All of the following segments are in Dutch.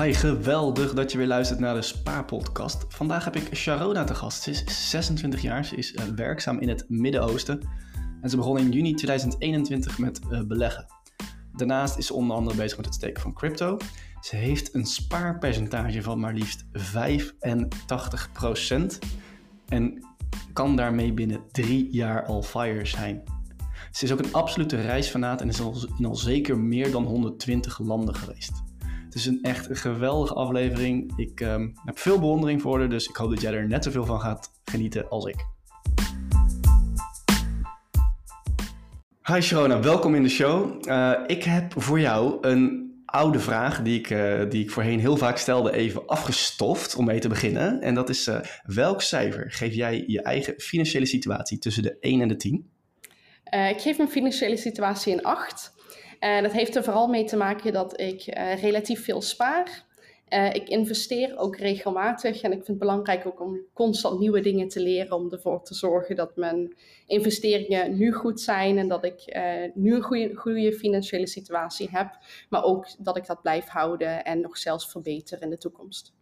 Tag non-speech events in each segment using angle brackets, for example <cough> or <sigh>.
Hi, geweldig dat je weer luistert naar de Spaarpodcast. Vandaag heb ik Sharona te gast. Ze is 26 jaar, ze is uh, werkzaam in het Midden-Oosten en ze begon in juni 2021 met uh, beleggen. Daarnaast is ze onder andere bezig met het steken van crypto. Ze heeft een spaarpercentage van maar liefst 85% en kan daarmee binnen drie jaar al fire zijn. Ze is ook een absolute reisfanaat en is al, in al zeker meer dan 120 landen geweest. Het is een echt geweldige aflevering. Ik um, heb veel bewondering voor haar, dus ik hoop dat jij er net zoveel van gaat genieten als ik. Hi Sharona, welkom in de show. Uh, ik heb voor jou een oude vraag die ik, uh, die ik voorheen heel vaak stelde, even afgestoft om mee te beginnen. En dat is: uh, welk cijfer geef jij je eigen financiële situatie tussen de 1 en de 10? ik geef mijn financiële situatie een 8. En dat heeft er vooral mee te maken dat ik uh, relatief veel spaar. Uh, ik investeer ook regelmatig en ik vind het belangrijk ook om constant nieuwe dingen te leren om ervoor te zorgen dat mijn investeringen nu goed zijn en dat ik nu een goede, goede financiële situatie heb, maar ook dat ik dat blijf houden en nog zelfs verbeteren in de toekomst.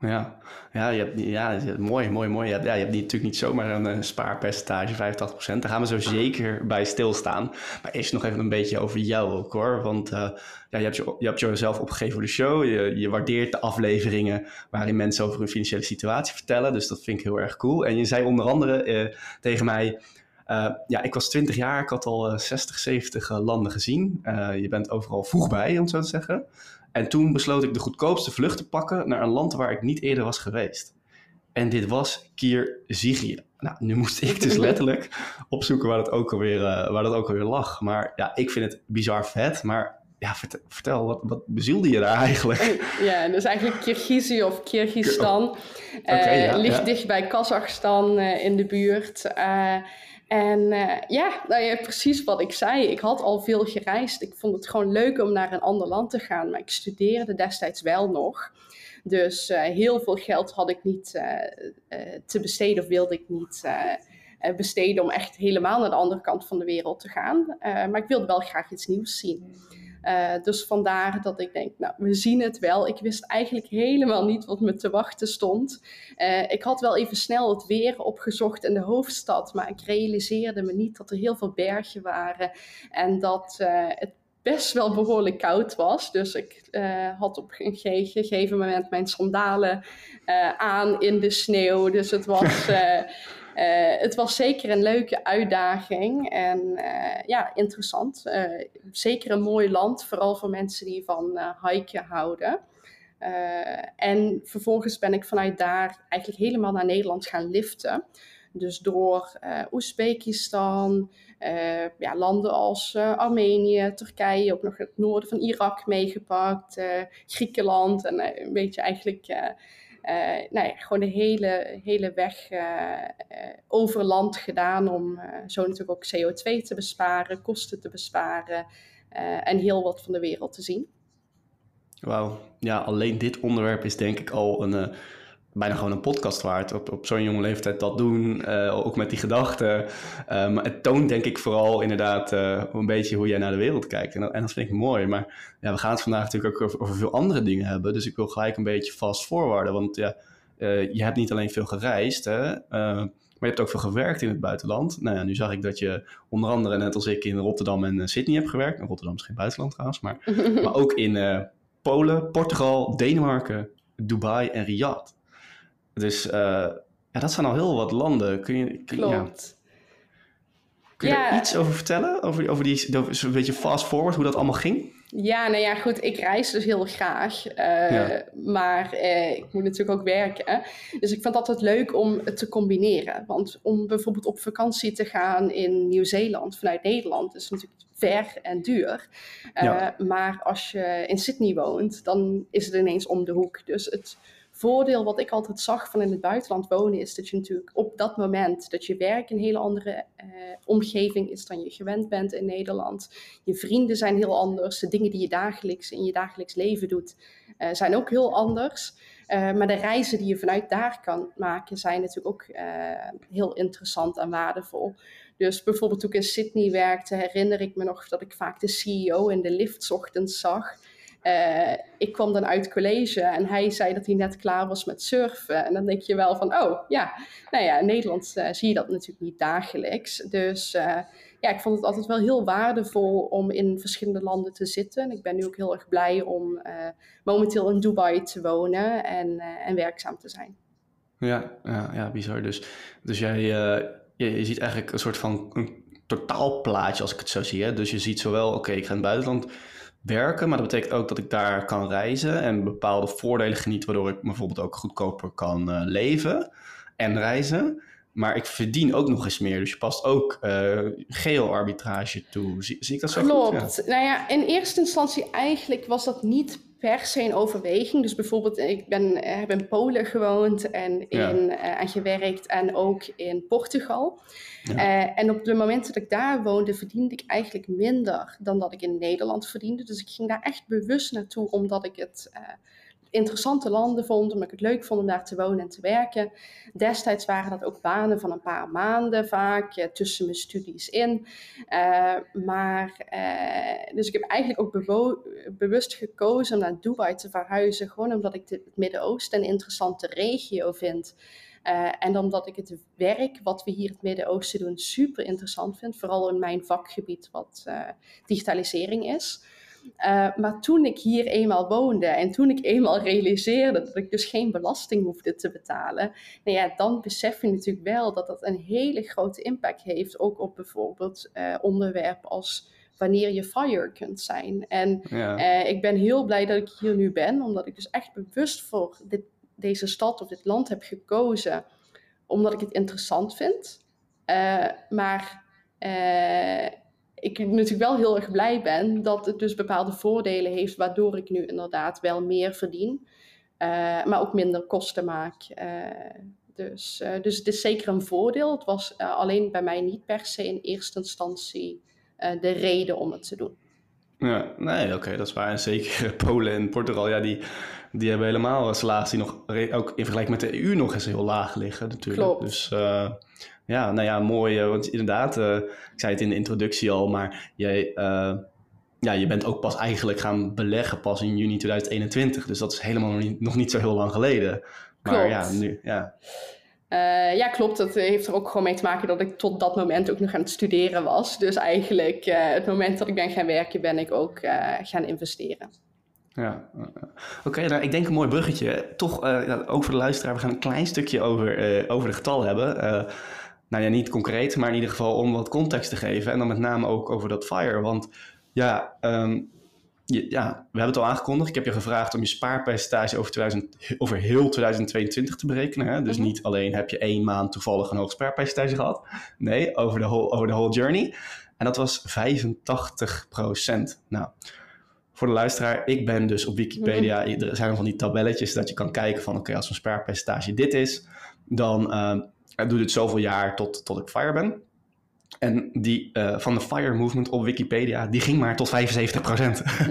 Ja, ja, je hebt, ja mooi, mooi, mooi. Je hebt, ja, je hebt natuurlijk niet zomaar een, een spaarpercentage, 85%. Daar gaan we zo zeker bij stilstaan. Maar eerst nog even een beetje over jou ook hoor. Want uh, ja, je, hebt je, je hebt jezelf opgegeven voor de show. Je, je waardeert de afleveringen waarin mensen over hun financiële situatie vertellen. Dus dat vind ik heel erg cool. En je zei onder andere uh, tegen mij... Uh, ja, ik was 20 jaar, ik had al 60, 70 landen gezien. je bent overal vroeg bij, om zo te zeggen. En toen besloot ik de goedkoopste vlucht te pakken naar een land waar ik niet eerder was geweest. En dit was Kirgizië. Nou, nu moest ik dus <laughs> letterlijk opzoeken waar dat ook alweer, uh, waar dat ook alweer lag. Maar ja, ik vind het bizar vet. Maar ja, vertel, vertel wat, wat bezielde je daar eigenlijk? Ja, dus eigenlijk Kirgizië of Kyrgyzstan. Okay, uh, ja, ligt ja. dicht bij Kazachstan uh, in de buurt. En uh, ja, nou ja, precies wat ik zei. Ik had al veel gereisd. Ik vond het gewoon leuk om naar een ander land te gaan. Maar ik studeerde destijds wel nog. Dus uh, heel veel geld had ik niet uh, te besteden of wilde ik niet besteden om echt helemaal naar de andere kant van de wereld te gaan. maar ik wilde wel graag iets nieuws zien. Uh, dus vandaar dat ik denk, nou, we zien het wel. Ik wist eigenlijk helemaal niet wat me te wachten stond. Uh, ik had wel even snel het weer opgezocht in de hoofdstad, maar ik realiseerde me niet dat er heel veel bergen waren en dat uh, het best wel behoorlijk koud was. Dus ik had op een gegeven moment mijn sandalen aan in de sneeuw. Dus het was. Uh, <laughs> het was zeker een leuke uitdaging en uh, ja, interessant. Uh, zeker een mooi land, vooral voor mensen die van hiken houden. en vervolgens ben ik vanuit daar eigenlijk helemaal naar Nederland gaan liften. Dus door Oezbekistan, ja, landen als Armenië, Turkije, ook nog het noorden van Irak meegepakt, Griekenland en een beetje eigenlijk uh, nou ja, gewoon de hele, hele weg uh, over land gedaan om zo natuurlijk ook CO2 te besparen, kosten te besparen en heel wat van de wereld te zien. Wauw, ja, alleen dit onderwerp is denk ik al een, bijna gewoon een podcast waard. Op, op zo'n jonge leeftijd dat doen, uh, ook met die gedachten. Uh, maar het toont denk ik vooral inderdaad uh, een beetje hoe jij naar de wereld kijkt. En dat, en dat vind ik mooi. Maar ja, we gaan het vandaag natuurlijk ook over, over, veel andere dingen hebben. Dus ik wil gelijk een beetje fast forwarden. Want ja, je hebt niet alleen veel gereisd, hè, maar je hebt ook veel gewerkt in het buitenland. Nou ja, nu zag ik dat je onder andere, net als ik, in Rotterdam en Sydney hebt gewerkt. En Rotterdam is geen buitenland trouwens, maar, <laughs> maar ook in Polen, Portugal, Denemarken, Dubai en Riyadh. Dus uh, ja, dat zijn al heel wat landen. Kun je, kun, Klopt. Ja. Kun je ja. er iets over vertellen? Over, over die, over, een beetje fast forward, hoe dat allemaal ging? Ja, nou ja, goed. Ik reis dus heel graag. Uh, ja. Maar uh, ik moet natuurlijk ook werken. Dus ik vind het altijd leuk om het te combineren. Want om bijvoorbeeld op vakantie te gaan in Nieuw-Zeeland vanuit Nederland is natuurlijk ver en duur. Uh, ja. Maar als je in Sydney woont, dan is het ineens om de hoek. Dus het voordeel wat ik altijd zag van in het buitenland wonen is dat je natuurlijk op dat moment dat je werk een hele andere uh, omgeving is dan je gewend bent in Nederland. Je vrienden zijn heel anders. De dingen die je dagelijks in je dagelijks leven doet uh, zijn ook heel anders. Uh, maar de reizen die je vanuit daar kan maken zijn natuurlijk ook heel interessant en waardevol. Dus bijvoorbeeld toen ik in Sydney werkte, herinner ik me nog dat ik vaak de CEO in de lift ochtends zag. Ik kwam dan uit college en hij zei dat hij net klaar was met surfen. En dan denk je wel van, oh ja, nou ja, in Nederland zie je dat natuurlijk niet dagelijks. Dus ja, ik vond het altijd wel heel waardevol om in verschillende landen te zitten. En ik ben nu ook heel erg blij om momenteel in Dubai te wonen en, en werkzaam te zijn. Ja, ja, ja bizar. Dus, dus jij, je, je, ziet eigenlijk een soort van een totaalplaatje als ik het zo zie. Hè? Dus je ziet zowel, oké, ik ga in het buitenland werken, maar dat betekent ook dat ik daar kan reizen en bepaalde voordelen geniet, waardoor ik bijvoorbeeld ook goedkoper kan uh, leven en reizen. Maar ik verdien ook nog eens meer. Dus je past ook uh, geo-arbitrage toe. Zie, ik dat zo Klopt. goed? Nou ja, in eerste instantie eigenlijk was dat niet per se een overweging. Dus bijvoorbeeld, ik ben, eh, heb in Polen gewoond en, in, uh, en gewerkt en ook in Portugal. Uh, en op de momenten dat ik daar woonde, verdiende ik eigenlijk minder dan dat ik in Nederland verdiende. Dus ik ging daar echt bewust naartoe, omdat ik het interessante landen vond, omdat ik het leuk vond om daar te wonen en te werken. Destijds waren dat ook banen van een paar maanden vaak, eh, tussen mijn studies in. Uh, maar, uh, dus ik heb eigenlijk ook bewust gekozen om naar Dubai te verhuizen, gewoon omdat ik het Midden-Oosten een interessante regio vind. Uh, en omdat ik het werk wat we hier in het Midden-Oosten doen super interessant vind, vooral in mijn vakgebied wat digitalisering is. Uh, maar toen ik hier eenmaal woonde en toen ik eenmaal realiseerde dat ik dus geen belasting hoefde te betalen, nou ja, dan besef je natuurlijk wel dat dat een hele grote impact heeft, ook op bijvoorbeeld uh, onderwerpen als wanneer je fire kunt zijn. En ja. uh, ik ben heel blij dat ik hier nu ben, omdat ik dus echt bewust voor dit, deze stad of dit land heb gekozen, omdat ik het interessant vind. maar ik natuurlijk wel heel erg blij ben dat het dus bepaalde voordelen heeft, waardoor ik nu inderdaad wel meer verdien, uh, maar ook minder kosten maak. Uh, dus, uh, dus het is zeker een voordeel. Het was alleen bij mij niet per se in eerste instantie de reden om het te doen. Ja, nee, oké, dat is waar. En zeker <laughs> Polen en Portugal, ja, die, die hebben helemaal salaris die nog, ook in vergelijking met de EU nog eens heel laag liggen natuurlijk. Klopt. Dus ja, nou ja, mooi. Eh, want inderdaad, uh, ik zei het in de introductie al, maar jij, uh, ja, je bent ook pas eigenlijk gaan beleggen pas in juni 2021. Dus dat is helemaal nog niet, nog niet zo heel lang geleden. Maar klopt. ja, nu, ja. Uh, ja, klopt. Dat heeft er ook gewoon mee te maken dat ik tot dat moment ook nog aan het studeren was. Dus eigenlijk het moment dat ik ben gaan werken, ben ik ook gaan investeren. Ja, oké. nou, ik denk een mooi bruggetje. Toch, ook voor de luisteraar, we gaan een klein stukje over, over de getallen hebben nou ja, niet concreet, maar in ieder geval om wat context te geven. En dan met name ook over dat FIRE. Want ja, um, ja, we hebben het al aangekondigd. Ik heb je gevraagd om je spaarpercentage over, 2000, over heel 2022 te berekenen. Hè? Dus mhm. niet alleen heb je één maand toevallig een hoog spaarpercentage gehad. Nee, over de whole, over de whole journey. En dat was 85% Nou, voor de luisteraar, ik ben dus op Wikipedia. Mhm. Er zijn van die tabelletjes dat je kan kijken van... oké, als een spaarpercentage dit is, dan... Uh, ik doe dit zoveel jaar tot, tot ik fire ben. En die uh, van de FIRE movement op Wikipedia, die ging maar tot 75%.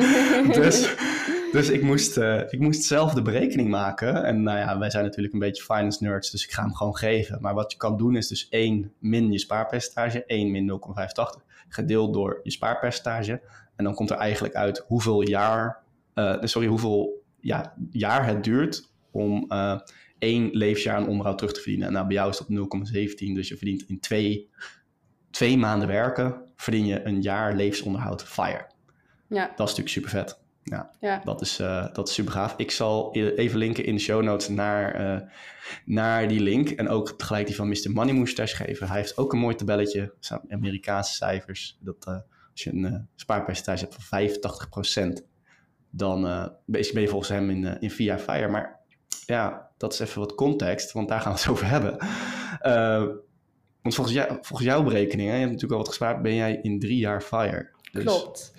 <laughs> dus dus ik, moest, uh, ik moest zelf de berekening maken. En nou ja, wij zijn natuurlijk een beetje finance nerds, dus ik ga hem gewoon geven. Maar wat je kan doen is dus 1 min je spaarpercentage, 1 min 0,85, gedeeld door je spaarpercentage. En dan komt er eigenlijk uit hoeveel jaar, uh, sorry, hoeveel ja, jaar het duurt om uh, één levensjaar aan onderhoud terug te verdienen. En nou, bij jou is dat 0,17, dus je verdient in twee, twee maanden werken, verdien je een jaar levensonderhoud FIRE. Ja. Dat is natuurlijk super vet. Ja, ja. Dat, is, uh, dat is super gaaf. Ik zal e-, even linken in de show notes naar, uh, naar die link. En ook tegelijk die van Mr. Money Moustache geven. Hij heeft ook een mooi tabelletje. Amerikaanse cijfers. Dat uh, als je een spaarpercentage hebt van 85%, dan ben je volgens hem in, in via FIRE. Maar ja, dat is even wat context, want daar gaan we het <laughs> over hebben. Uh, want volgens, jou, volgens jouw berekeningen, je hebt natuurlijk al wat gespaard, ben jij in drie jaar FIRE. Dus... Klopt.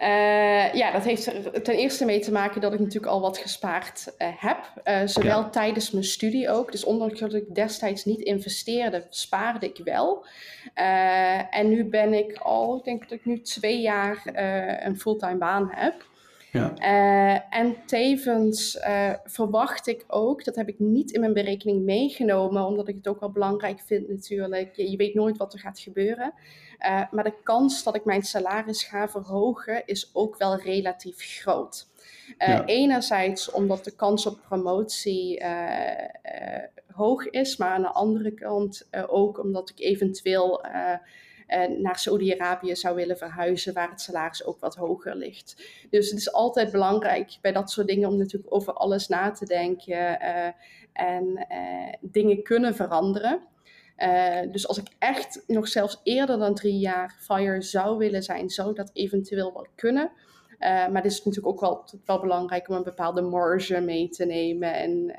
Uh, ja, dat heeft er ten eerste mee te maken dat ik natuurlijk al wat gespaard uh, heb. Uh, zowel ja. tijdens mijn studie ook. Dus ondanks dat ik destijds niet investeerde, spaarde ik wel. en nu ben ik al, ik denk dat ik nu twee jaar een fulltime baan heb. Ja. Uh, en tevens uh, verwacht ik ook, dat heb ik niet in mijn berekening meegenomen, omdat ik het ook wel belangrijk vind natuurlijk. Je, je weet nooit wat er gaat gebeuren. Uh, maar de kans dat ik mijn salaris ga verhogen is ook wel relatief groot. Ja. Enerzijds omdat de kans op promotie hoog is, maar aan de andere kant ook omdat ik eventueel naar Saudi-Arabië zou willen verhuizen, waar het salaris ook wat hoger ligt. Dus het is altijd belangrijk bij dat soort dingen om natuurlijk over alles na te denken uh, en uh, dingen kunnen veranderen. Uh, dus als ik echt nog zelfs eerder dan drie jaar FIRE zou willen zijn, zou dat eventueel wel kunnen. Maar het is natuurlijk ook wel, wel belangrijk om een bepaalde marge mee te nemen. En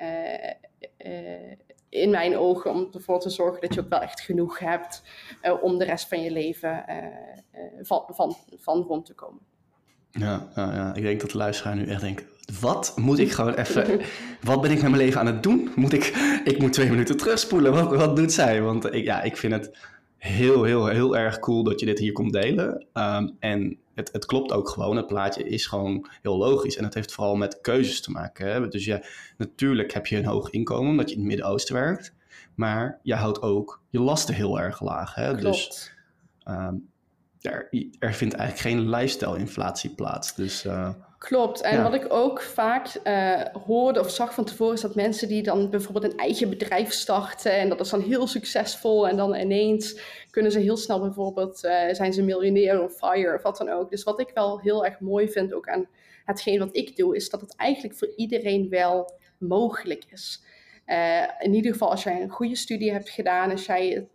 in mijn ogen om ervoor te zorgen dat je ook wel echt genoeg hebt uh, om de rest van je leven uh, uh, van, van, van rond te komen. Ja, ja, ja, ik denk dat de luisteraar nu echt denkt, wat moet ik gewoon even, <laughs> wat ben ik met mijn leven aan het doen? Moet ik, ik moet twee minuten terugspoelen, wat, wat doet zij? Want ik, ja, ik vind het heel, heel, heel erg cool dat je dit hier komt delen. Um, en het, het, klopt ook gewoon. Het plaatje is gewoon heel logisch. En het heeft vooral met keuzes te maken. Hè? Dus ja, natuurlijk heb je een hoog inkomen omdat je in het Midden-Oosten werkt. Maar je houdt ook je lasten heel erg laag. Hè? Klopt. Dus um, er, er vindt eigenlijk geen lifestyle-inflatie plaats. Dus, uh, Klopt. En ja. wat ik ook vaak uh, hoorde of zag van tevoren is dat mensen die dan bijvoorbeeld een eigen bedrijf starten en dat is dan heel succesvol en dan ineens kunnen ze heel snel bijvoorbeeld, uh, zijn ze miljonair of fire of wat dan ook. Dus wat ik wel heel erg mooi vind ook aan hetgeen wat ik doe, is dat het eigenlijk voor iedereen wel mogelijk is. Uh, in ieder geval als jij een goede studie hebt gedaan, als jij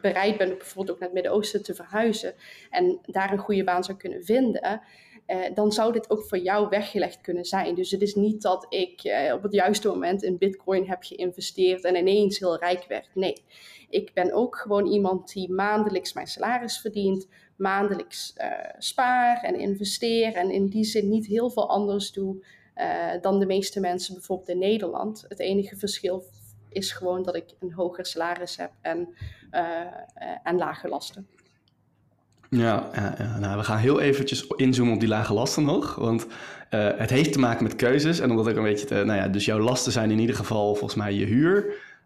bereid bent bijvoorbeeld ook naar het Midden-Oosten te verhuizen en daar een goede baan zou kunnen vinden, uh, dan zou dit ook voor jou weggelegd kunnen zijn. Dus het is niet dat ik uh, op het juiste moment in Bitcoin heb geïnvesteerd en ineens heel rijk werd. Nee, ik ben ook gewoon iemand die maandelijks mijn salaris verdient, maandelijks uh, spaar en investeer en in die zin niet heel veel anders doe dan de meeste mensen bijvoorbeeld in Nederland. Het enige verschil is gewoon dat ik een hoger salaris heb en, en lage lasten. Ja, ja, nou, we gaan heel eventjes inzoomen op die lage lasten nog. Want uh, het heeft te maken met keuzes. En omdat ik een beetje te, nou ja, dus jouw lasten zijn in ieder geval volgens mij je huur,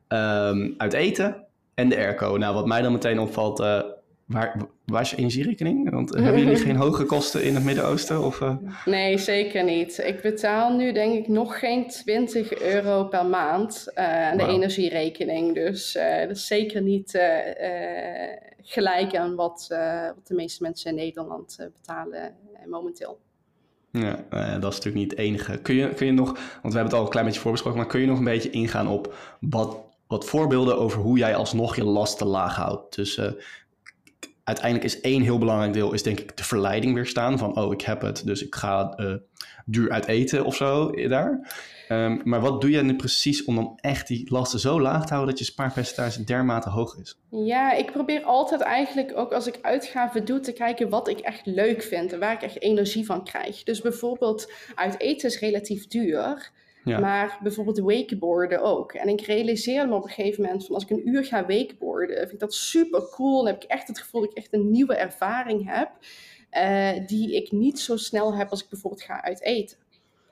um, uit eten en de airco. Nou, wat mij dan meteen opvalt, uh, waar, waar is je energierekening? Want hebben jullie <laughs> geen hoge kosten in het Midden-Oosten? Of. Nee, zeker niet. Ik betaal nu denk ik nog geen 20 euro per maand aan de wow. energierekening. Dus dat is zeker niet gelijk aan wat, uh, wat de meeste mensen in Nederland uh, betalen uh, momenteel. Ja, dat is natuurlijk niet het enige. Kun je, kun je nog, want we hebben het al een klein beetje voorbesproken, maar kun je nog een beetje ingaan op wat, wat voorbeelden over hoe jij alsnog je lasten laag houdt? Dus uiteindelijk is één heel belangrijk deel, is denk ik de verleiding weerstaan van, oh ik heb het, dus ik ga duur uit eten of zo daar. Um, maar wat doe jij nu precies om dan echt die lasten zo laag te houden dat je spaarpercentage dermate hoog is? Ja, ik probeer altijd eigenlijk ook als ik uitgaven doe te kijken wat ik echt leuk vind en waar ik echt energie van krijg. Dus bijvoorbeeld uit eten is relatief duur. Ja. Maar bijvoorbeeld wakeboarden ook. En ik realiseer me op een gegeven moment van als ik een uur ga wakeboarden, vind ik dat super cool. Dan heb ik echt het gevoel dat ik echt een nieuwe ervaring heb. Uh, die ik niet zo snel heb als ik bijvoorbeeld ga uit eten.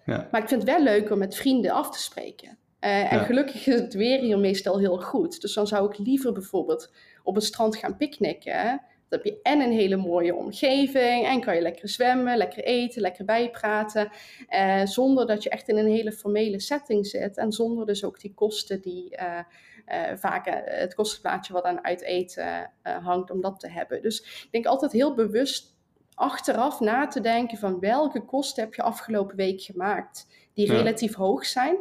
Ja. Maar ik vind het wel leuk om met vrienden af te spreken. Uh, en ja. gelukkig is het weer hier meestal heel goed. Dus dan zou ik liever bijvoorbeeld op het strand gaan picknicken. Dan heb je en een hele mooie omgeving. En kan je lekker zwemmen, lekker eten, lekker bijpraten. Uh, zonder dat je echt in een hele formele setting zit. En zonder dus ook die kosten die uh, vaak het kostenplaatje wat aan uit eten hangt, om dat te hebben. Dus ik denk altijd heel bewust achteraf na te denken van welke kosten heb je afgelopen week gemaakt die ja. relatief hoog zijn.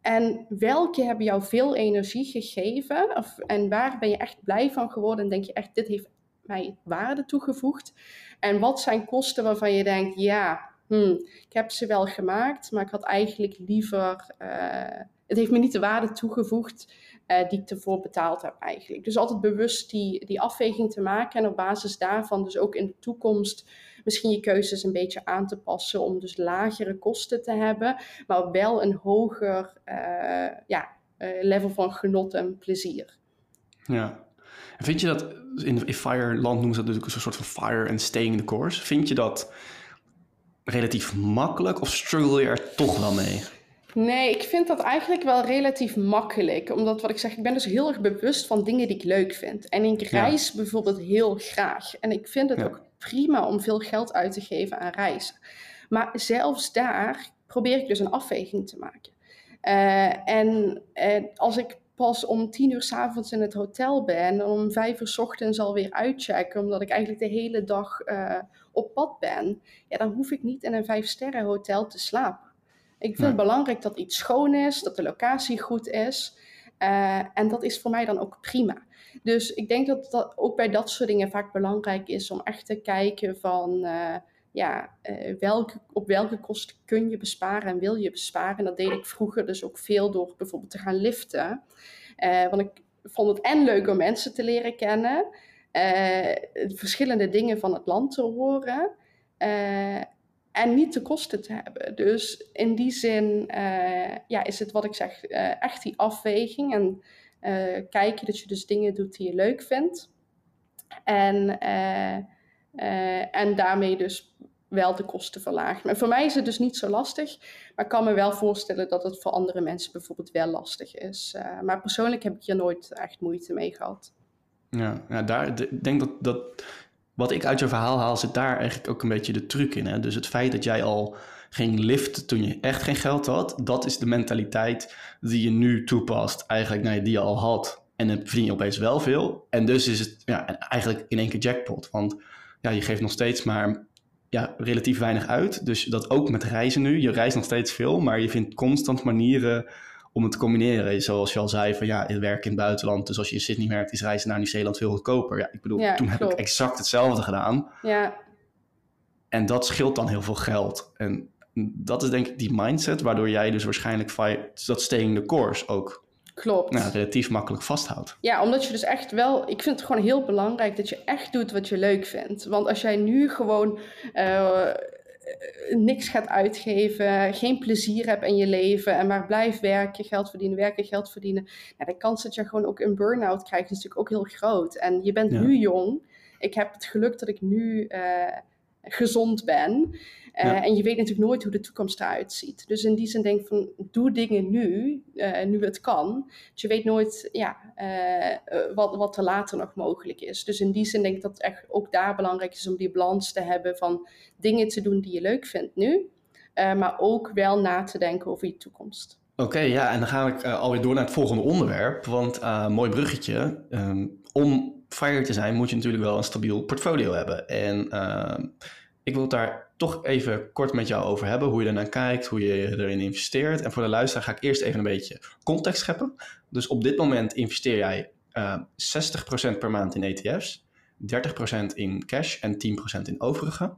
En welke hebben jou veel energie gegeven? Of, en waar ben je echt blij van geworden? En denk je echt, dit heeft mij waarde toegevoegd? En wat zijn kosten waarvan je denkt, ja, hmm, ik heb ze wel gemaakt, maar ik had eigenlijk liever, uh, het heeft me niet de waarde toegevoegd uh, die ik ervoor betaald heb eigenlijk. Dus altijd bewust die, die afweging te maken en op basis daarvan dus ook in de toekomst misschien je keuzes een beetje aan te passen om dus lagere kosten te hebben, maar wel een hoger uh, ja, level van genot en plezier. Ja. En vind je dat, in, in Fireland noemen ze dat natuurlijk een soort van fire and staying the course. Vind je dat relatief makkelijk of struggle je er toch wel mee? Nee, ik vind dat eigenlijk wel relatief makkelijk. Omdat wat ik zeg, ik ben dus heel erg bewust van dingen die ik leuk vind. En ik reis bijvoorbeeld heel graag. En ik vind het ook prima om veel geld uit te geven aan reizen. Maar zelfs daar probeer ik dus een afweging te maken. Uh, en uh, als ik pas om tien uur s avonds in het hotel ben en om vijf uur s ochtends alweer uitchecken, omdat ik eigenlijk de hele dag uh, op pad ben, ja, dan hoef ik niet in een vijf sterren hotel te slapen. Ik vind het belangrijk dat iets schoon is, dat de locatie goed is. Uh, en dat is voor mij dan ook prima. Dus ik denk dat dat ook bij dat soort dingen vaak belangrijk is om echt te kijken van uh, ja, uh, welke, op welke kosten kun je besparen en wil je besparen. En dat deed ik vroeger dus ook veel door bijvoorbeeld te gaan liften. want ik vond het en leuk om mensen te leren kennen, verschillende dingen van het land te horen en niet de kosten te hebben. Dus in die zin ja, is het wat ik zeg, echt die afweging en uh, kijken dat je dus dingen doet die je leuk vindt. En, en daarmee dus wel de kosten verlaagt. Maar voor mij is het dus niet zo lastig. Maar ik kan me wel voorstellen dat het voor andere mensen bijvoorbeeld wel lastig is. maar persoonlijk heb ik hier nooit echt moeite mee gehad. Ja, ja daar, ik denk dat, dat wat ik uit je verhaal haal, zit daar eigenlijk ook een beetje de truc in. Hè? Dus het feit dat jij al ging liften toen je echt geen geld had, dat is de mentaliteit die je nu toepast, eigenlijk die je al had. En dan verdien je opeens wel veel. En dus is het ja, eigenlijk in één keer jackpot. Want ja, je geeft nog steeds maar ja, relatief weinig uit. Dus dat ook met reizen nu. Je reist nog steeds veel, maar je vindt constant manieren om het te combineren. Zoals je al zei, van ja, ik werk in het buitenland. Dus als je in Sydney werkt, is reizen naar Nieuw-Zeeland veel goedkoper. Ja, ik bedoel, toen heb ik exact hetzelfde gedaan. Ja. En dat scheelt dan heel veel geld. En dat is denk ik die mindset waardoor jij dus waarschijnlijk dat staying the course ook Klopt. Nou, relatief makkelijk vasthoudt. Ja, omdat je dus echt wel... Ik vind het gewoon heel belangrijk dat je echt doet wat je leuk vindt. Want als jij nu gewoon... Uh, eh, niks gaat uitgeven, geen plezier hebt in je leven en maar blijft werken, geld verdienen, werken, geld verdienen. Nou, de kans dat je gewoon ook een burn-out krijgt is natuurlijk ook heel groot. En je bent nu jong. Ik heb het geluk dat ik nu uh, gezond ben. Uh, En je weet natuurlijk nooit hoe de toekomst eruit ziet. Dus in die zin denk ik van, doe dingen nu, uh, nu het kan. Dus je weet nooit ja, uh, wat, wat er later nog mogelijk is. Dus in die zin denk ik dat het echt ook daar belangrijk is om die balans te hebben van dingen te doen die je leuk vindt nu. maar ook wel na te denken over je toekomst. Oké, ja, en dan ga ik alweer door naar het volgende onderwerp. Want mooi bruggetje. Um, om fire te zijn moet je natuurlijk wel een stabiel portfolio hebben. En ehm, ik wil het daar toch even kort met jou over hebben. Hoe je ernaar kijkt, hoe je erin investeert. En voor de luisteraar ga ik eerst even een beetje context scheppen. Dus op dit moment investeer jij uh, eh, 60% per maand in ETF's, 30% in cash en 10% in overige.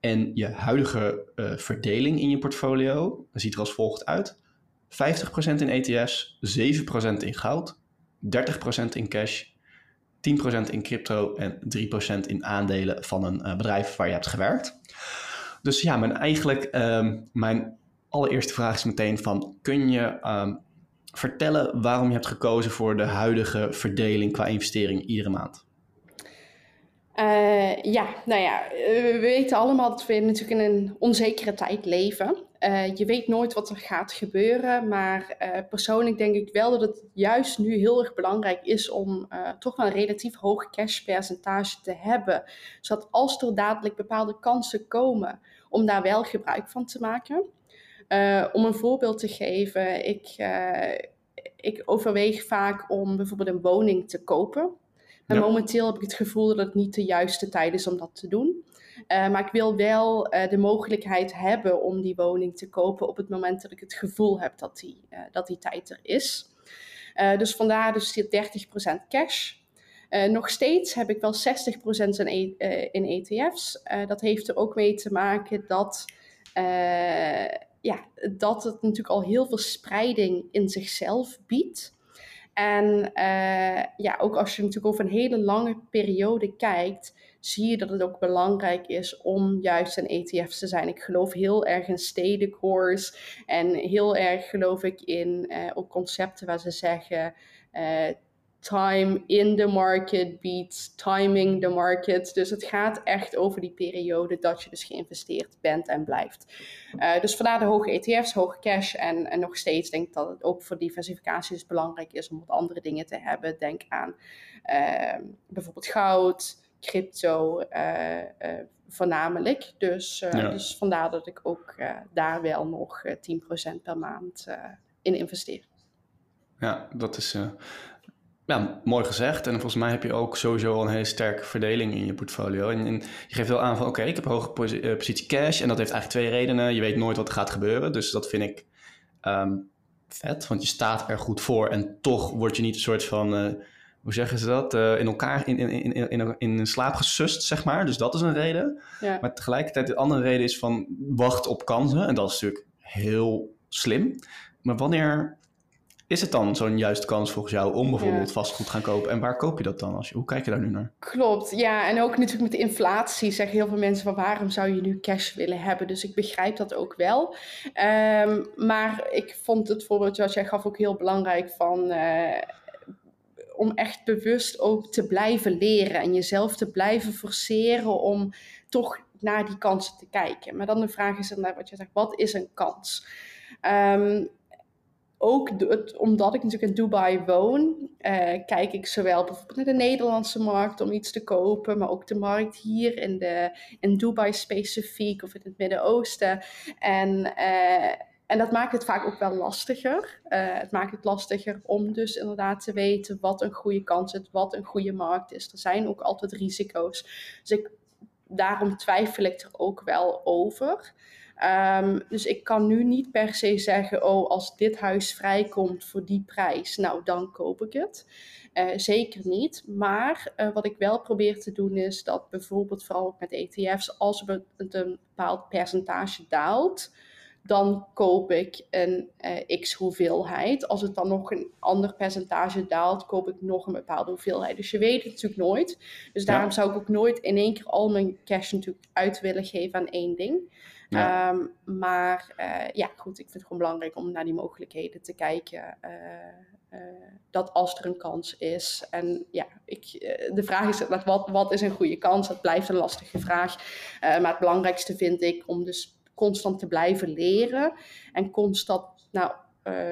En je huidige uh, verdeling in je portfolio ziet er als volgt uit. 50% in ETF's, 7% in goud, 30% in cash 10% in crypto en 3% in aandelen van een uh, bedrijf waar je hebt gewerkt. Dus ja, mijn, eigenlijk um, mijn allereerste vraag is meteen van, kun je um, vertellen waarom je hebt gekozen voor de huidige verdeling qua investering iedere maand? Uh, ja, nou ja, we weten allemaal dat we natuurlijk in een onzekere tijd leven. Uh, je weet nooit wat er gaat gebeuren, maar persoonlijk denk ik wel dat het juist nu heel erg belangrijk is om toch wel een relatief hoog cashpercentage te hebben. Zodat als er dadelijk bepaalde kansen komen, om daar wel gebruik van te maken. om een voorbeeld te geven, ik, ik overweeg vaak om bijvoorbeeld een woning te kopen. En momenteel heb ik het gevoel dat het niet de juiste tijd is om dat te doen. Uh, maar ik wil wel uh, de mogelijkheid hebben om die woning te kopen op het moment dat ik het gevoel heb dat die, uh, dat die tijd er is. dus vandaar dus die 30% cash. nog steeds heb ik wel 60% in, e in ETF's. dat heeft er ook mee te maken dat, ja, dat het natuurlijk al heel veel spreiding in zichzelf biedt. En ja, ook als je natuurlijk over een hele lange periode kijkt, zie je dat het ook belangrijk is om juist een ETF te zijn. Ik geloof heel erg in stedenkoers en heel erg geloof ik in uh, concepten waar ze zeggen. Uh, time in the market beats timing the market. Dus het gaat echt over die periode dat je dus geïnvesteerd bent en blijft. Uh, dus vandaar de hoge ETF's, hoge cash. En, en nog steeds denk ik dat het ook voor diversificatie dus belangrijk is om wat andere dingen te hebben. Denk aan uh, bijvoorbeeld goud, crypto, uh, voornamelijk. Dus, dus vandaar dat ik ook daar wel nog 10% per maand in investeer. Ja, dat is ja, mooi gezegd. En volgens mij heb je ook sowieso al een hele sterke verdeling in je portfolio. En, je geeft wel aan van oké, ik heb een hoge eh, positie cash. En dat heeft eigenlijk twee redenen. Je weet nooit wat er gaat gebeuren. Dus dat vind ik ehm, vet. Want je staat er goed voor. En toch word je niet een soort van, uh, hoe zeggen ze dat? Uh, in elkaar in, in, in, in, in slaap gesust, zeg maar. Dus dat is een reden. Ja. Maar tegelijkertijd de andere reden is van wacht op kansen. En dat is natuurlijk heel slim. Maar wanneer is het dan zo'n juiste kans volgens jou om bijvoorbeeld vastgoed te gaan kopen? En waar koop je dat dan? Als je, hoe kijk je daar nu naar? Klopt, ja. En ook natuurlijk met de inflatie zeggen heel veel mensen van waarom zou je nu cash willen hebben? Dus ik begrijp dat ook wel. Ehm, maar ik vond het voorbeeld wat jij gaf ook heel belangrijk van... Uh, om echt bewust ook te blijven leren en jezelf te blijven forceren om toch naar die kansen te kijken. Maar dan de vraag is inderdaad wat je zegt, wat is een kans? Um, ook omdat ik natuurlijk in Dubai woon, eh, kijk ik zowel bijvoorbeeld naar de Nederlandse markt om iets te kopen, maar ook de markt hier in, de, in Dubai specifiek of in het Midden-Oosten. En, uh, en dat maakt het vaak ook wel lastiger. Uh, het maakt het lastiger om dus inderdaad te weten wat een goede kans is, wat een goede markt is. Er zijn ook altijd risico's. Dus ik, daarom twijfel ik er ook wel over. Um, dus ik kan nu niet per se zeggen, oh, als dit huis vrijkomt voor die prijs, nou dan koop ik het. Uh, zeker niet. Maar uh, wat ik wel probeer te doen is dat bijvoorbeeld vooral met ETF's, als een, een bepaald percentage daalt, dan koop ik een uh, x hoeveelheid. Als het dan nog een ander percentage daalt, koop ik nog een bepaalde hoeveelheid. Dus je weet het natuurlijk nooit. Dus daarom zou ik ook nooit in één keer al mijn cash natuurlijk uit willen geven aan één ding. Ehm, maar uh, ja, goed, ik vind het gewoon belangrijk om naar die mogelijkheden te kijken. Uh, uh, dat als er een kans is. En ja, ik, de vraag is wat, wat is een goede kans? Dat blijft een lastige vraag. maar het belangrijkste vind ik om dus constant te blijven leren. En constant nou,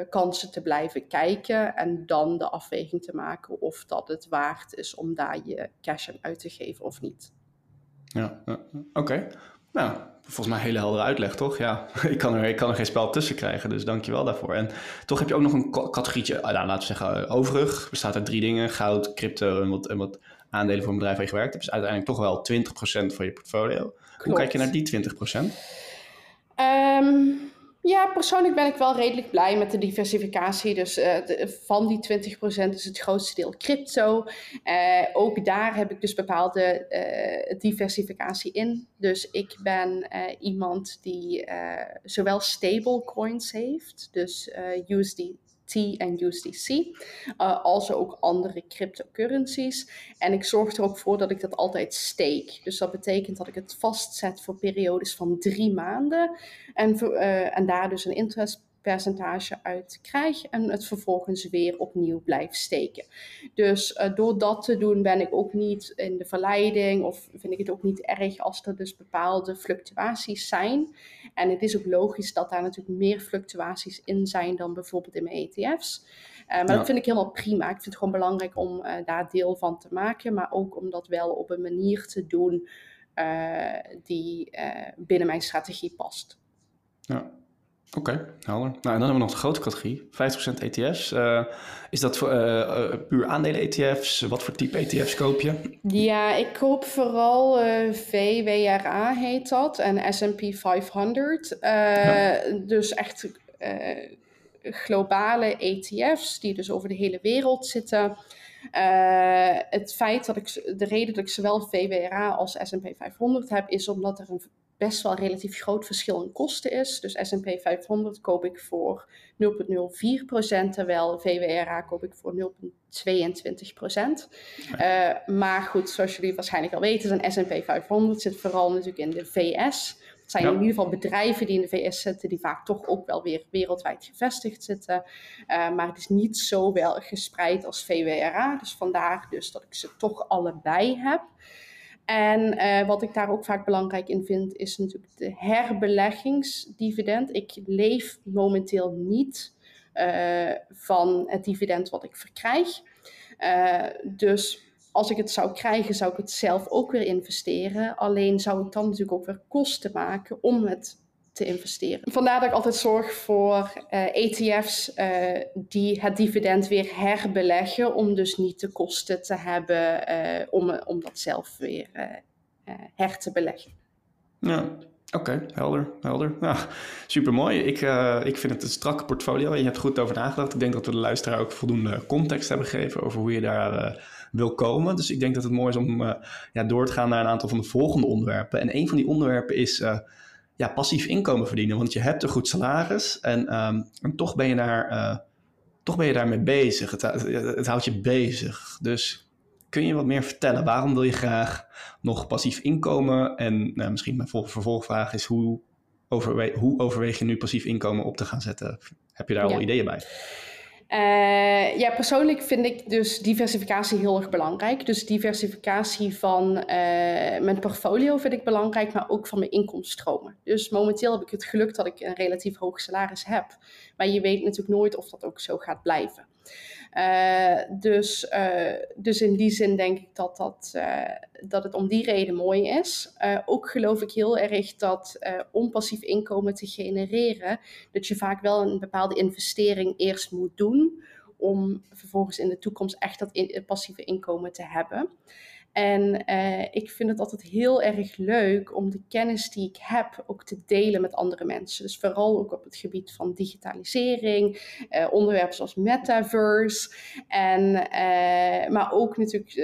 kansen te blijven kijken. En dan de afweging te maken of dat het waard is om daar je cash aan uit te geven of niet. Ja, oké. Nou, volgens mij een hele heldere uitleg, toch? Ja, <laughs> ik kan, er, ik kan er geen spel tussen krijgen, dus dank je wel daarvoor. En toch heb je ook nog een categorietje, ah, nou, laten we zeggen, eh, overig. Bestaat uit drie dingen, goud, crypto en wat, en wat aandelen voor een bedrijf waar je gewerkt hebt. Dus uiteindelijk toch wel 20% van je portfolio. Hoe kijk je naar die 20%? Um, ehm, ja, persoonlijk ben ik wel redelijk blij met de diversificatie. Dus uh, van die 20% is het grootste deel crypto. Uh, ook daar heb ik dus bepaalde uh, diversificatie in. Dus ik ben iemand die zowel stablecoins heeft, dus USD, T en USDC, uh, als ook andere cryptocurrencies. En ik zorg er ook voor dat ik dat altijd stake. Dus dat betekent dat ik het vastzet voor periodes van drie maanden en, uh, en daar dus een interest percentage uit krijg en het vervolgens weer opnieuw blijf steken. Dus uh, door dat te doen ben ik ook niet in de verleiding of vind ik het ook niet erg als er dus bepaalde fluctuaties zijn. En het is ook logisch dat daar natuurlijk meer fluctuaties in zijn dan bijvoorbeeld in mijn ETF's. Uh, maar dat vind ik helemaal prima. Ik vind het gewoon belangrijk om uh, daar deel van te maken, maar ook om dat wel op een manier te doen die binnen mijn strategie past. Ja, Oké, helder. Nou, en dan hebben we nog de grote categorie, 50% ETF's. Uh, is dat voor, uh, puur aandelen ETF's? Wat voor type ETF's koop je? Ja, ik koop vooral VWRA heet dat en S&P 500. Ja. Dus echt globale ETF's die dus over de hele wereld zitten. het feit dat ik, de reden dat ik zowel VWRA als S&P 500 heb, is omdat er een best wel relatief groot verschil in kosten is. Dus S&P 500 koop ik voor 0,04%, terwijl VWRA koop ik voor 0,22%. Uh, maar goed, zoals jullie waarschijnlijk al weten, een S&P 500 zit vooral natuurlijk in de VS. Het zijn in ieder geval bedrijven die in de VS zitten, die vaak toch ook wel weer wereldwijd gevestigd zitten. maar het is niet zo wel gespreid als VWRA. Dus vandaar dus dat ik ze toch allebei heb. En uh, wat ik daar ook vaak belangrijk in vind, is natuurlijk de herbeleggingsdividend. Ik leef momenteel niet uh, van het dividend wat ik verkrijg. Uh, dus als ik het zou krijgen, zou ik het zelf ook weer investeren. Alleen zou ik dan natuurlijk ook weer kosten maken om het te investeren. Vandaar dat ik altijd zorg voor ETF's uh, e die het dividend weer herbeleggen, om dus niet de kosten te hebben uh, om, om dat zelf weer uh, her te beleggen. Ja, Oké, helder, helder. Nou, super mooi. Ik, uh, ik vind het een strakke portfolio en je hebt goed over nagedacht. Ik denk dat we de luisteraar ook voldoende context hebben gegeven over hoe je daar uh, wil komen. Dus ik denk dat het mooi is om uh, ja, door te gaan naar een aantal van de volgende onderwerpen. En een van die onderwerpen is ja, passief inkomen verdienen. Want je hebt een goed salaris en, um, en toch, ben je daar, toch ben je daarmee bezig. Het, het houdt je bezig. Dus kun je wat meer vertellen? Waarom wil je graag nog passief inkomen? En nou, misschien mijn vervolgvraag is hoe, overwe hoe overweeg je nu passief inkomen op te gaan zetten? Heb je daar al ideeën bij? Uh, ja, persoonlijk vind ik dus diversificatie heel erg belangrijk. Dus diversificatie van uh, mijn portfolio vind ik belangrijk, maar ook van mijn inkomstenstromen. Dus momenteel heb ik het geluk dat ik een relatief hoog salaris heb. Maar je weet natuurlijk nooit of dat ook zo gaat blijven. Uh, dus, uh, dus in die zin denk ik dat, dat, uh, dat het om die reden mooi is. ook geloof ik heel erg dat om passief inkomen te genereren, dat je vaak wel een bepaalde investering eerst moet doen om vervolgens in de toekomst echt dat passieve inkomen te hebben. En uh, ik vind het altijd heel erg leuk om de kennis die ik heb ook te delen met andere mensen. Dus vooral ook op het gebied van digitalisering, uh, onderwerpen zoals metaverse. En, uh, maar ook natuurlijk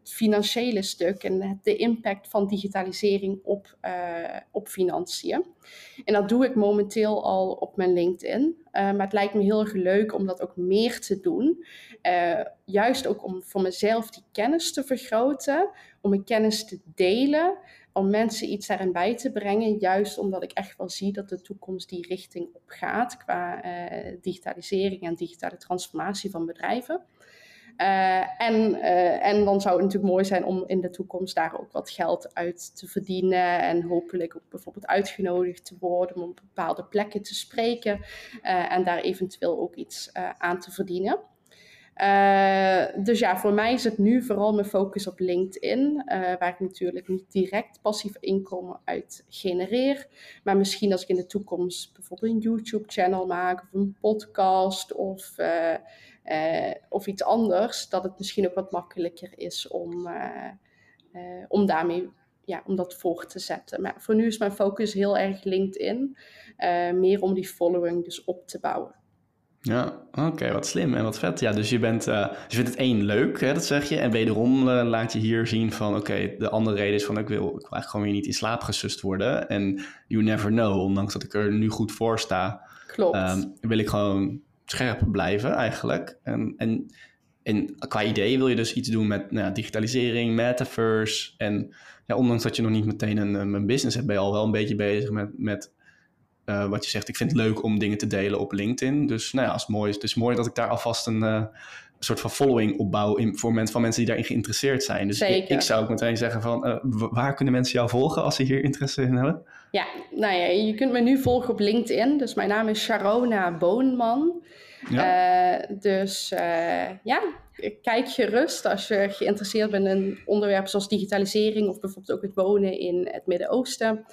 het financiële stuk en de impact van digitalisering op, op financiën. En dat doe ik momenteel al op mijn LinkedIn. maar het lijkt me heel erg leuk om dat ook meer te doen. Uh, juist ook om voor mezelf die kennis te vergroten, om mijn kennis te delen, om mensen iets daarin bij te brengen. Juist omdat ik echt wel zie dat de toekomst die richting op gaat qua digitalisering en digitale transformatie van bedrijven. Uh, en, uh, en dan zou het natuurlijk mooi zijn om in de toekomst daar ook wat geld uit te verdienen. En hopelijk ook bijvoorbeeld uitgenodigd te worden om op bepaalde plekken te spreken. Uh, en daar eventueel ook iets aan te verdienen. Dus ja, voor mij is het nu vooral mijn focus op LinkedIn, waar ik natuurlijk niet direct passief inkomen uit genereer. Maar misschien als ik in de toekomst bijvoorbeeld een YouTube-channel maak of een podcast of, uh, of iets anders, dat het misschien ook wat makkelijker is om, om daarmee ja, om dat voor te zetten. Maar voor nu is mijn focus heel erg LinkedIn, meer om die following dus op te bouwen. Ja, oké, wat slim en wat vet. Ja, dus je, bent, uh, je vindt het één leuk, hè, dat zeg je. En wederom uh, laat je hier zien van, oké, de andere reden is van, ik wil, ik wil eigenlijk gewoon weer niet in slaap gesust worden. En you never know, ondanks dat ik er nu goed voor sta. Klopt. Um, wil ik gewoon scherp blijven eigenlijk. En, en, en qua idee wil je dus iets doen met nou, digitalisering, metaverse. En ja, ondanks dat je nog niet meteen een, een business hebt, ben je al wel een beetje bezig met... met uh, wat je zegt, ik vind het leuk om dingen te delen op LinkedIn. Dus nou ja, als mooi is. Dus mooi dat ik daar alvast een, een soort van following opbouw in, voor mensen, van mensen die daarin geïnteresseerd zijn. Dus ik, ik, zou ook meteen zeggen van, uh, waar kunnen mensen jou volgen als ze hier interesse in hebben? Ja, nou ja, je kunt me nu volgen op LinkedIn. Dus mijn naam is Sharona Boonman. Ja. dus ja, kijk gerust als je geïnteresseerd bent in onderwerpen zoals digitalisering of bijvoorbeeld ook het wonen in het Midden-Oosten.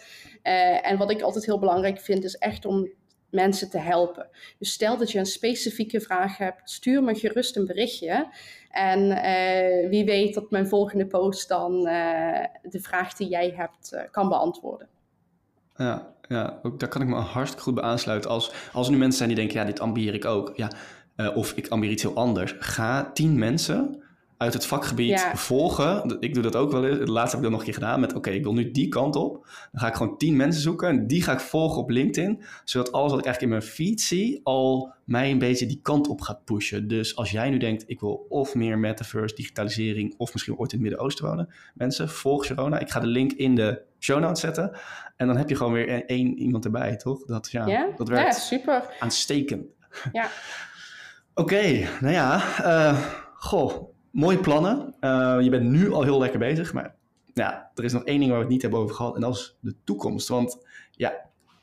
En wat ik altijd heel belangrijk vind, is echt om mensen te helpen. Dus stel dat je een specifieke vraag hebt, stuur me gerust een berichtje. En uh, wie weet dat mijn volgende post dan uh, de vraag die jij hebt kan beantwoorden. Ja, ja ook daar kan ik me hartstikke goed bij aansluiten. Als, als er nu mensen zijn die denken, ja, dit ambieer ik ook. Ja, of ik ambieer iets heel anders. Ga tien mensen uit het vakgebied volgen. Ik doe dat ook wel eens. Laatst heb ik dat nog een keer gedaan met... oké, ik wil nu die kant op. Dan ga ik gewoon tien mensen zoeken en die ga ik volgen op LinkedIn. Zodat alles wat ik eigenlijk in mijn feed zie... al mij een beetje die kant op gaat pushen. Dus als jij nu denkt... ik wil of meer metaverse, digitalisering... of misschien ooit in het Midden-Oosten wonen. Mensen, volg Sharona. Ik ga de link in de show notes zetten. En dan heb je gewoon weer één iemand erbij, toch? Dat, ja, dat werkt ja, super. aanstekend. Ja. <laughs> Oké, nou ja... Uh, goh, mooie plannen. Uh, je bent nu al heel lekker bezig, maar ja, er is nog één ding waar we het niet hebben over gehad en dat is de toekomst. Want ja,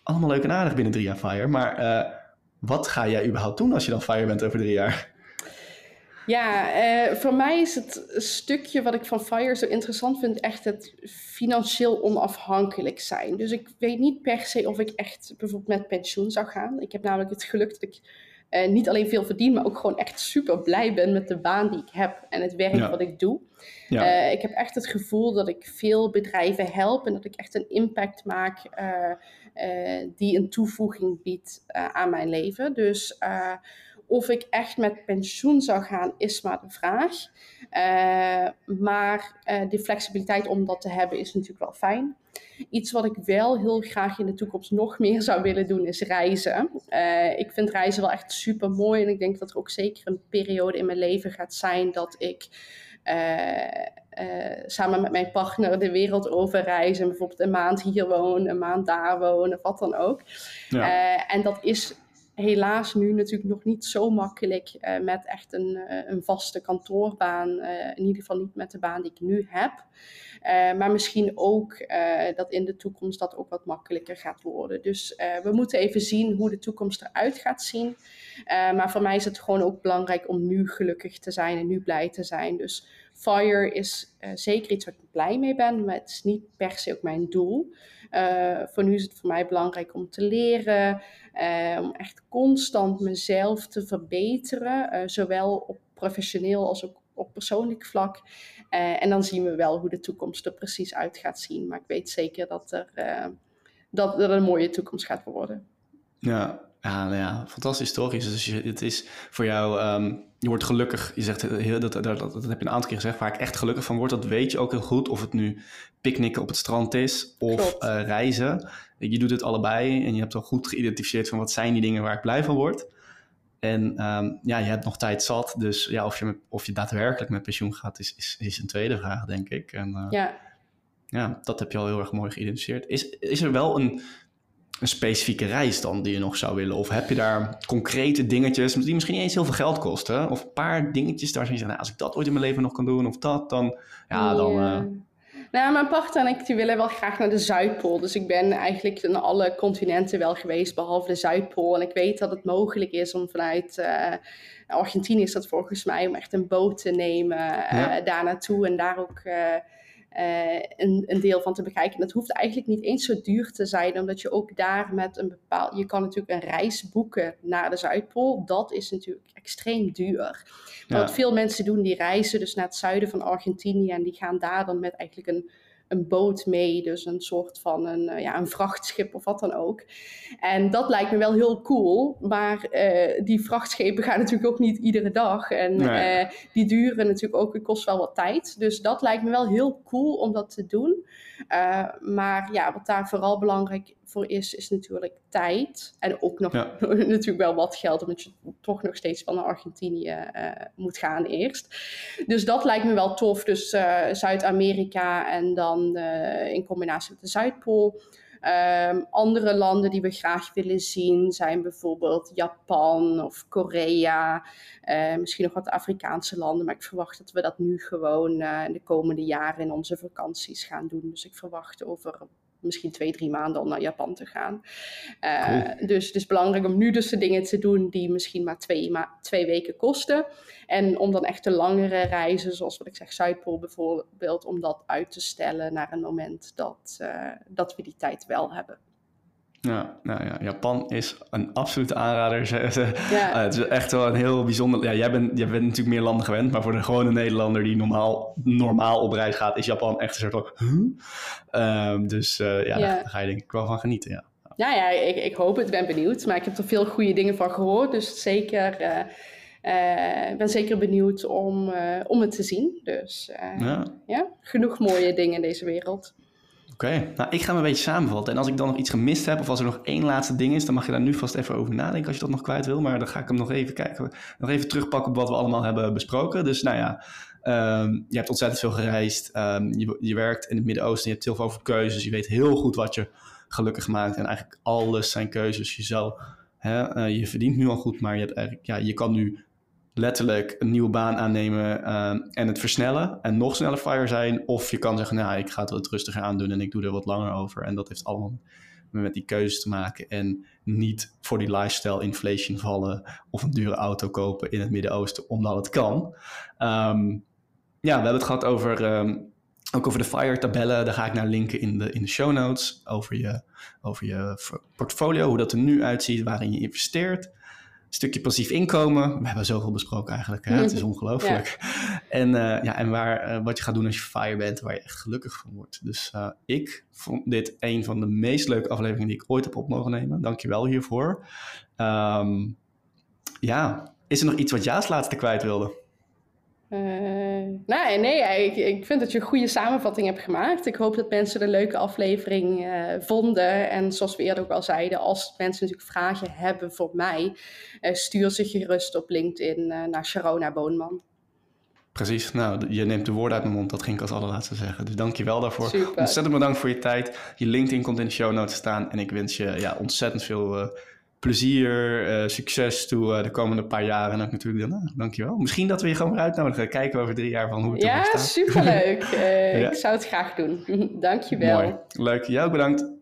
allemaal leuk en aardig binnen drie jaar FIRE, maar uh, wat ga jij überhaupt doen als je dan FIRE bent over drie jaar? Ja, uh, voor mij is het stukje wat ik van FIRE zo interessant vind, echt het financieel onafhankelijk zijn. Dus ik weet niet per se of ik echt bijvoorbeeld met pensioen zou gaan. Ik heb namelijk het geluk dat ik uh, niet alleen veel verdien, maar ook gewoon echt super blij ben met de baan die ik heb en het werk wat ik doe. Ja. Uh, ik heb echt het gevoel dat ik veel bedrijven help en dat ik echt een impact maak uh, die een toevoeging biedt aan mijn leven. Dus of ik echt met pensioen zou gaan, is maar de vraag. maar de flexibiliteit om dat te hebben is natuurlijk wel fijn. Iets wat ik wel heel graag in de toekomst nog meer zou willen doen, is reizen. Uh, ik vind reizen wel echt super mooi. En ik denk dat er ook zeker een periode in mijn leven gaat zijn dat ik. Uh, uh, samen met mijn partner de wereld over reizen. Bijvoorbeeld een maand hier wonen, een maand daar wonen, wat dan ook. Ja. en dat is helaas nu natuurlijk nog niet zo makkelijk uh, met echt een, een vaste kantoorbaan. in ieder geval niet met de baan die ik nu heb. Maar misschien ook dat in de toekomst dat ook wat makkelijker gaat worden. Dus we moeten even zien hoe de toekomst eruit gaat zien. maar voor mij is het gewoon ook belangrijk om nu gelukkig te zijn en nu blij te zijn. Dus FIRE is zeker iets waar ik blij mee ben, maar het is niet per se ook mijn doel. Voor nu is het voor mij belangrijk om te leren, om echt constant mezelf te verbeteren, zowel op professioneel als ook op persoonlijk vlak. En dan zien we wel hoe de toekomst er precies uit gaat zien. Maar ik weet zeker dat er, uh, dat er een mooie toekomst gaat worden. Ja, ja, nou ja fantastisch toch? Dus je, het is voor jou, um, je wordt gelukkig, je zegt, heel, dat, dat, dat, dat, heb je een aantal keer gezegd, waar ik echt gelukkig van word, dat weet je ook heel goed. Of het nu picknicken op het strand is of uh, reizen. Je doet het allebei en je hebt al goed geïdentificeerd van wat zijn die dingen waar ik blij van word. En um, ja, je hebt nog tijd zat. Dus ja, of je, of je daadwerkelijk met pensioen gaat, is, is, is een tweede vraag, denk ik. En, uh, ja. ja, dat heb je al heel erg mooi geïdentificeerd. Is, is er wel een, een specifieke reis dan die je nog zou willen? Of heb je daar concrete dingetjes die misschien niet eens heel veel geld kosten? Of een paar dingetjes daar je zegt, nou, als ik dat ooit in mijn leven nog kan doen of dat, dan... Ja, dan... Uh, nou, mijn partner en ik die willen wel graag naar de Zuidpool. Dus ik ben eigenlijk in alle continenten wel geweest, behalve de Zuidpool. En ik weet dat het mogelijk is om vanuit uh, Argentinië is dat volgens mij, om echt een boot te nemen uh, daar naartoe en daar ook... Uh, een, een, deel van te bekijken. Dat hoeft eigenlijk niet eens zo duur te zijn, omdat je ook daar met een bepaald. Je kan natuurlijk een reis boeken naar de Zuidpool. Dat is natuurlijk extreem duur. Maar wat veel mensen doen, die reizen dus naar het zuiden van Argentinië en die gaan daar dan met eigenlijk een, een boot mee, dus een soort van een, eh, ja, een vrachtschip of wat dan ook. En dat lijkt me wel heel cool, maar uh, die vrachtschepen gaan <laughs> natuurlijk ook niet iedere dag. En nee. uh, die duren natuurlijk ook, het kost wel wat tijd. Dus dat lijkt me wel heel cool om dat te doen. Uh, maar ja, wat daar vooral belangrijk voor is, is natuurlijk tijd. En ook nog ja. <laughs> natuurlijk wel wat geld, omdat je toch nog steeds van naar Argentinië uh, moet gaan eerst. Dus dat lijkt me wel tof. Dus uh, Zuid-Amerika en dan in combinatie met de Zuidpool. Um, andere landen die we graag willen zien zijn bijvoorbeeld Japan of Korea. Uh, misschien nog wat Afrikaanse landen. Maar ik verwacht dat we dat nu gewoon uh, de komende jaren in onze vakanties gaan doen. Dus ik verwacht over misschien twee, drie maanden om naar Japan te gaan. Uh, cool. Dus het is belangrijk om nu dus de dingen te doen die misschien maar twee, ma twee weken kosten. En om dan echt de langere reizen, zoals wat ik zeg, Zuidpool bijvoorbeeld, om dat uit te stellen naar een moment dat, uh, dat we die tijd wel hebben. Ja, nou ja, Japan is een absolute aanrader. Ja. Uh, het is echt wel een heel bijzonder. Ja, jij bent, jij bent natuurlijk meer landen gewend, maar voor de gewone Nederlander die normaal, normaal op reis gaat, is Japan echt een soort van. Huh? Uh, dus uh, ja, ja. Daar, ga je denk ik wel van genieten. Ja, ja, ja ik, ik hoop het, ben benieuwd. Maar ik heb er veel goede dingen van gehoord. Dus zeker ik ben zeker benieuwd om, om het te zien. Dus ja. ja, genoeg mooie dingen in deze wereld. Oké, nou ik ga hem een beetje samenvatten. En als ik dan nog iets gemist heb, of als er nog één laatste ding is, dan mag je daar nu vast even over nadenken als je dat nog kwijt wil. Maar dan ga ik hem nog even kijken, nog even terugpakken op wat we allemaal hebben besproken. Dus nou ja, ehm, je hebt ontzettend veel gereisd. Um, je, je, werkt in het Midden-Oosten, je hebt heel veel over keuzes. Je weet heel goed wat je gelukkig maakt. En eigenlijk alles zijn keuzes. Je, zou, hè, uh, je verdient nu al goed, maar je, eigenlijk, ja, je kan nu letterlijk een nieuwe baan aannemen ehm, en het versnellen en nog sneller fire zijn. Of je kan zeggen, nou, ik ga het wat rustiger aandoen en ik doe er wat langer over. En dat heeft allemaal met die keuzes te maken. En niet voor die lifestyle inflation vallen of een dure auto kopen in het Midden-Oosten, omdat het kan. Ehm, ja, we hebben het gehad over, ehm, ook over de FIRE tabellen. Daar ga ik naar linken in de, in de show notes. Over je, over je portfolio, hoe dat er nu uitziet, waarin je investeert stukje passief inkomen. We hebben zoveel besproken eigenlijk. Hè? Het is ongelooflijk. <laughs> En, uh, ja, en waar, uh, wat je gaat doen als je fire bent, waar je echt gelukkig van wordt. Dus uh, ik vond dit een van de meest leuke afleveringen die ik ooit heb op mogen nemen. Dankjewel hiervoor. Um, ja, is er nog iets wat jij als laatste kwijt wilde? Uh, nee, nee ik, ik vind dat je een goede samenvatting hebt gemaakt. Ik hoop dat mensen een leuke aflevering uh, vonden. En zoals we eerder ook al zeiden, als mensen natuurlijk vragen hebben voor mij, uh, stuur ze gerust op LinkedIn naar Sharona Boonman. Precies, nou, je neemt de woorden uit mijn mond, dat ging ik als allerlaatste zeggen. Dus dank je wel daarvoor. Super. Ontzettend bedankt voor je tijd. Je LinkedIn komt in de show notes staan en ik wens je ja, ontzettend veel plezier, uh, succes toe uh, de komende paar jaren. En ook natuurlijk, nou, dankjewel. Misschien dat we je gewoon weer uitnodigen. Kijken we over drie jaar van hoe het ja, staat. Ja, superleuk. Uh, <laughs> ja. Ik zou het graag doen. <laughs> dankjewel. Mooi. Leuk. Jou bedankt.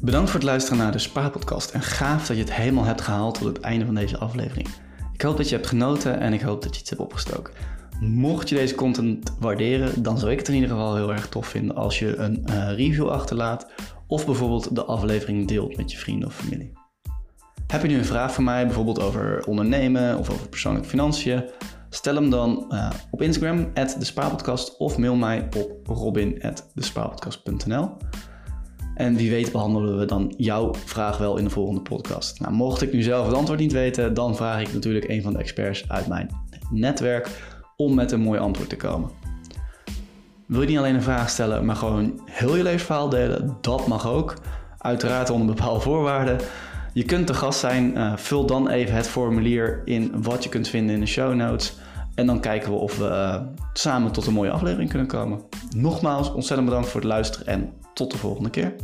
Bedankt voor het luisteren naar de Spaarpodcast. En gaaf dat je het helemaal hebt gehaald tot het einde van deze aflevering. Ik hoop dat je hebt genoten en ik hoop dat je iets hebt opgestoken. Mocht je deze content waarderen, dan zou ik het in ieder geval heel erg tof vinden als je een uh, review achterlaat of bijvoorbeeld de aflevering deelt met je vrienden of familie. Heb je nu een vraag voor mij, bijvoorbeeld over ondernemen of over persoonlijke financiën? Stel hem dan uh, op Instagram, @despaarpodcast of mail mij op robin.despaarpodcast.nl. En wie weet behandelen we dan jouw vraag wel in de volgende podcast. Nou, mocht ik nu zelf het antwoord niet weten, dan vraag ik natuurlijk een van de experts uit mijn netwerk om met een mooi antwoord te komen. Wil je niet alleen een vraag stellen, maar gewoon heel je levensverhaal delen? Dat mag ook. Uiteraard onder bepaalde voorwaarden. Je kunt te gast zijn. Uh, vul dan even het formulier in wat je kunt vinden in de show notes. En dan kijken we of we uh, samen tot een mooie aflevering kunnen komen. Nogmaals, ontzettend bedankt voor het luisteren en tot de volgende keer.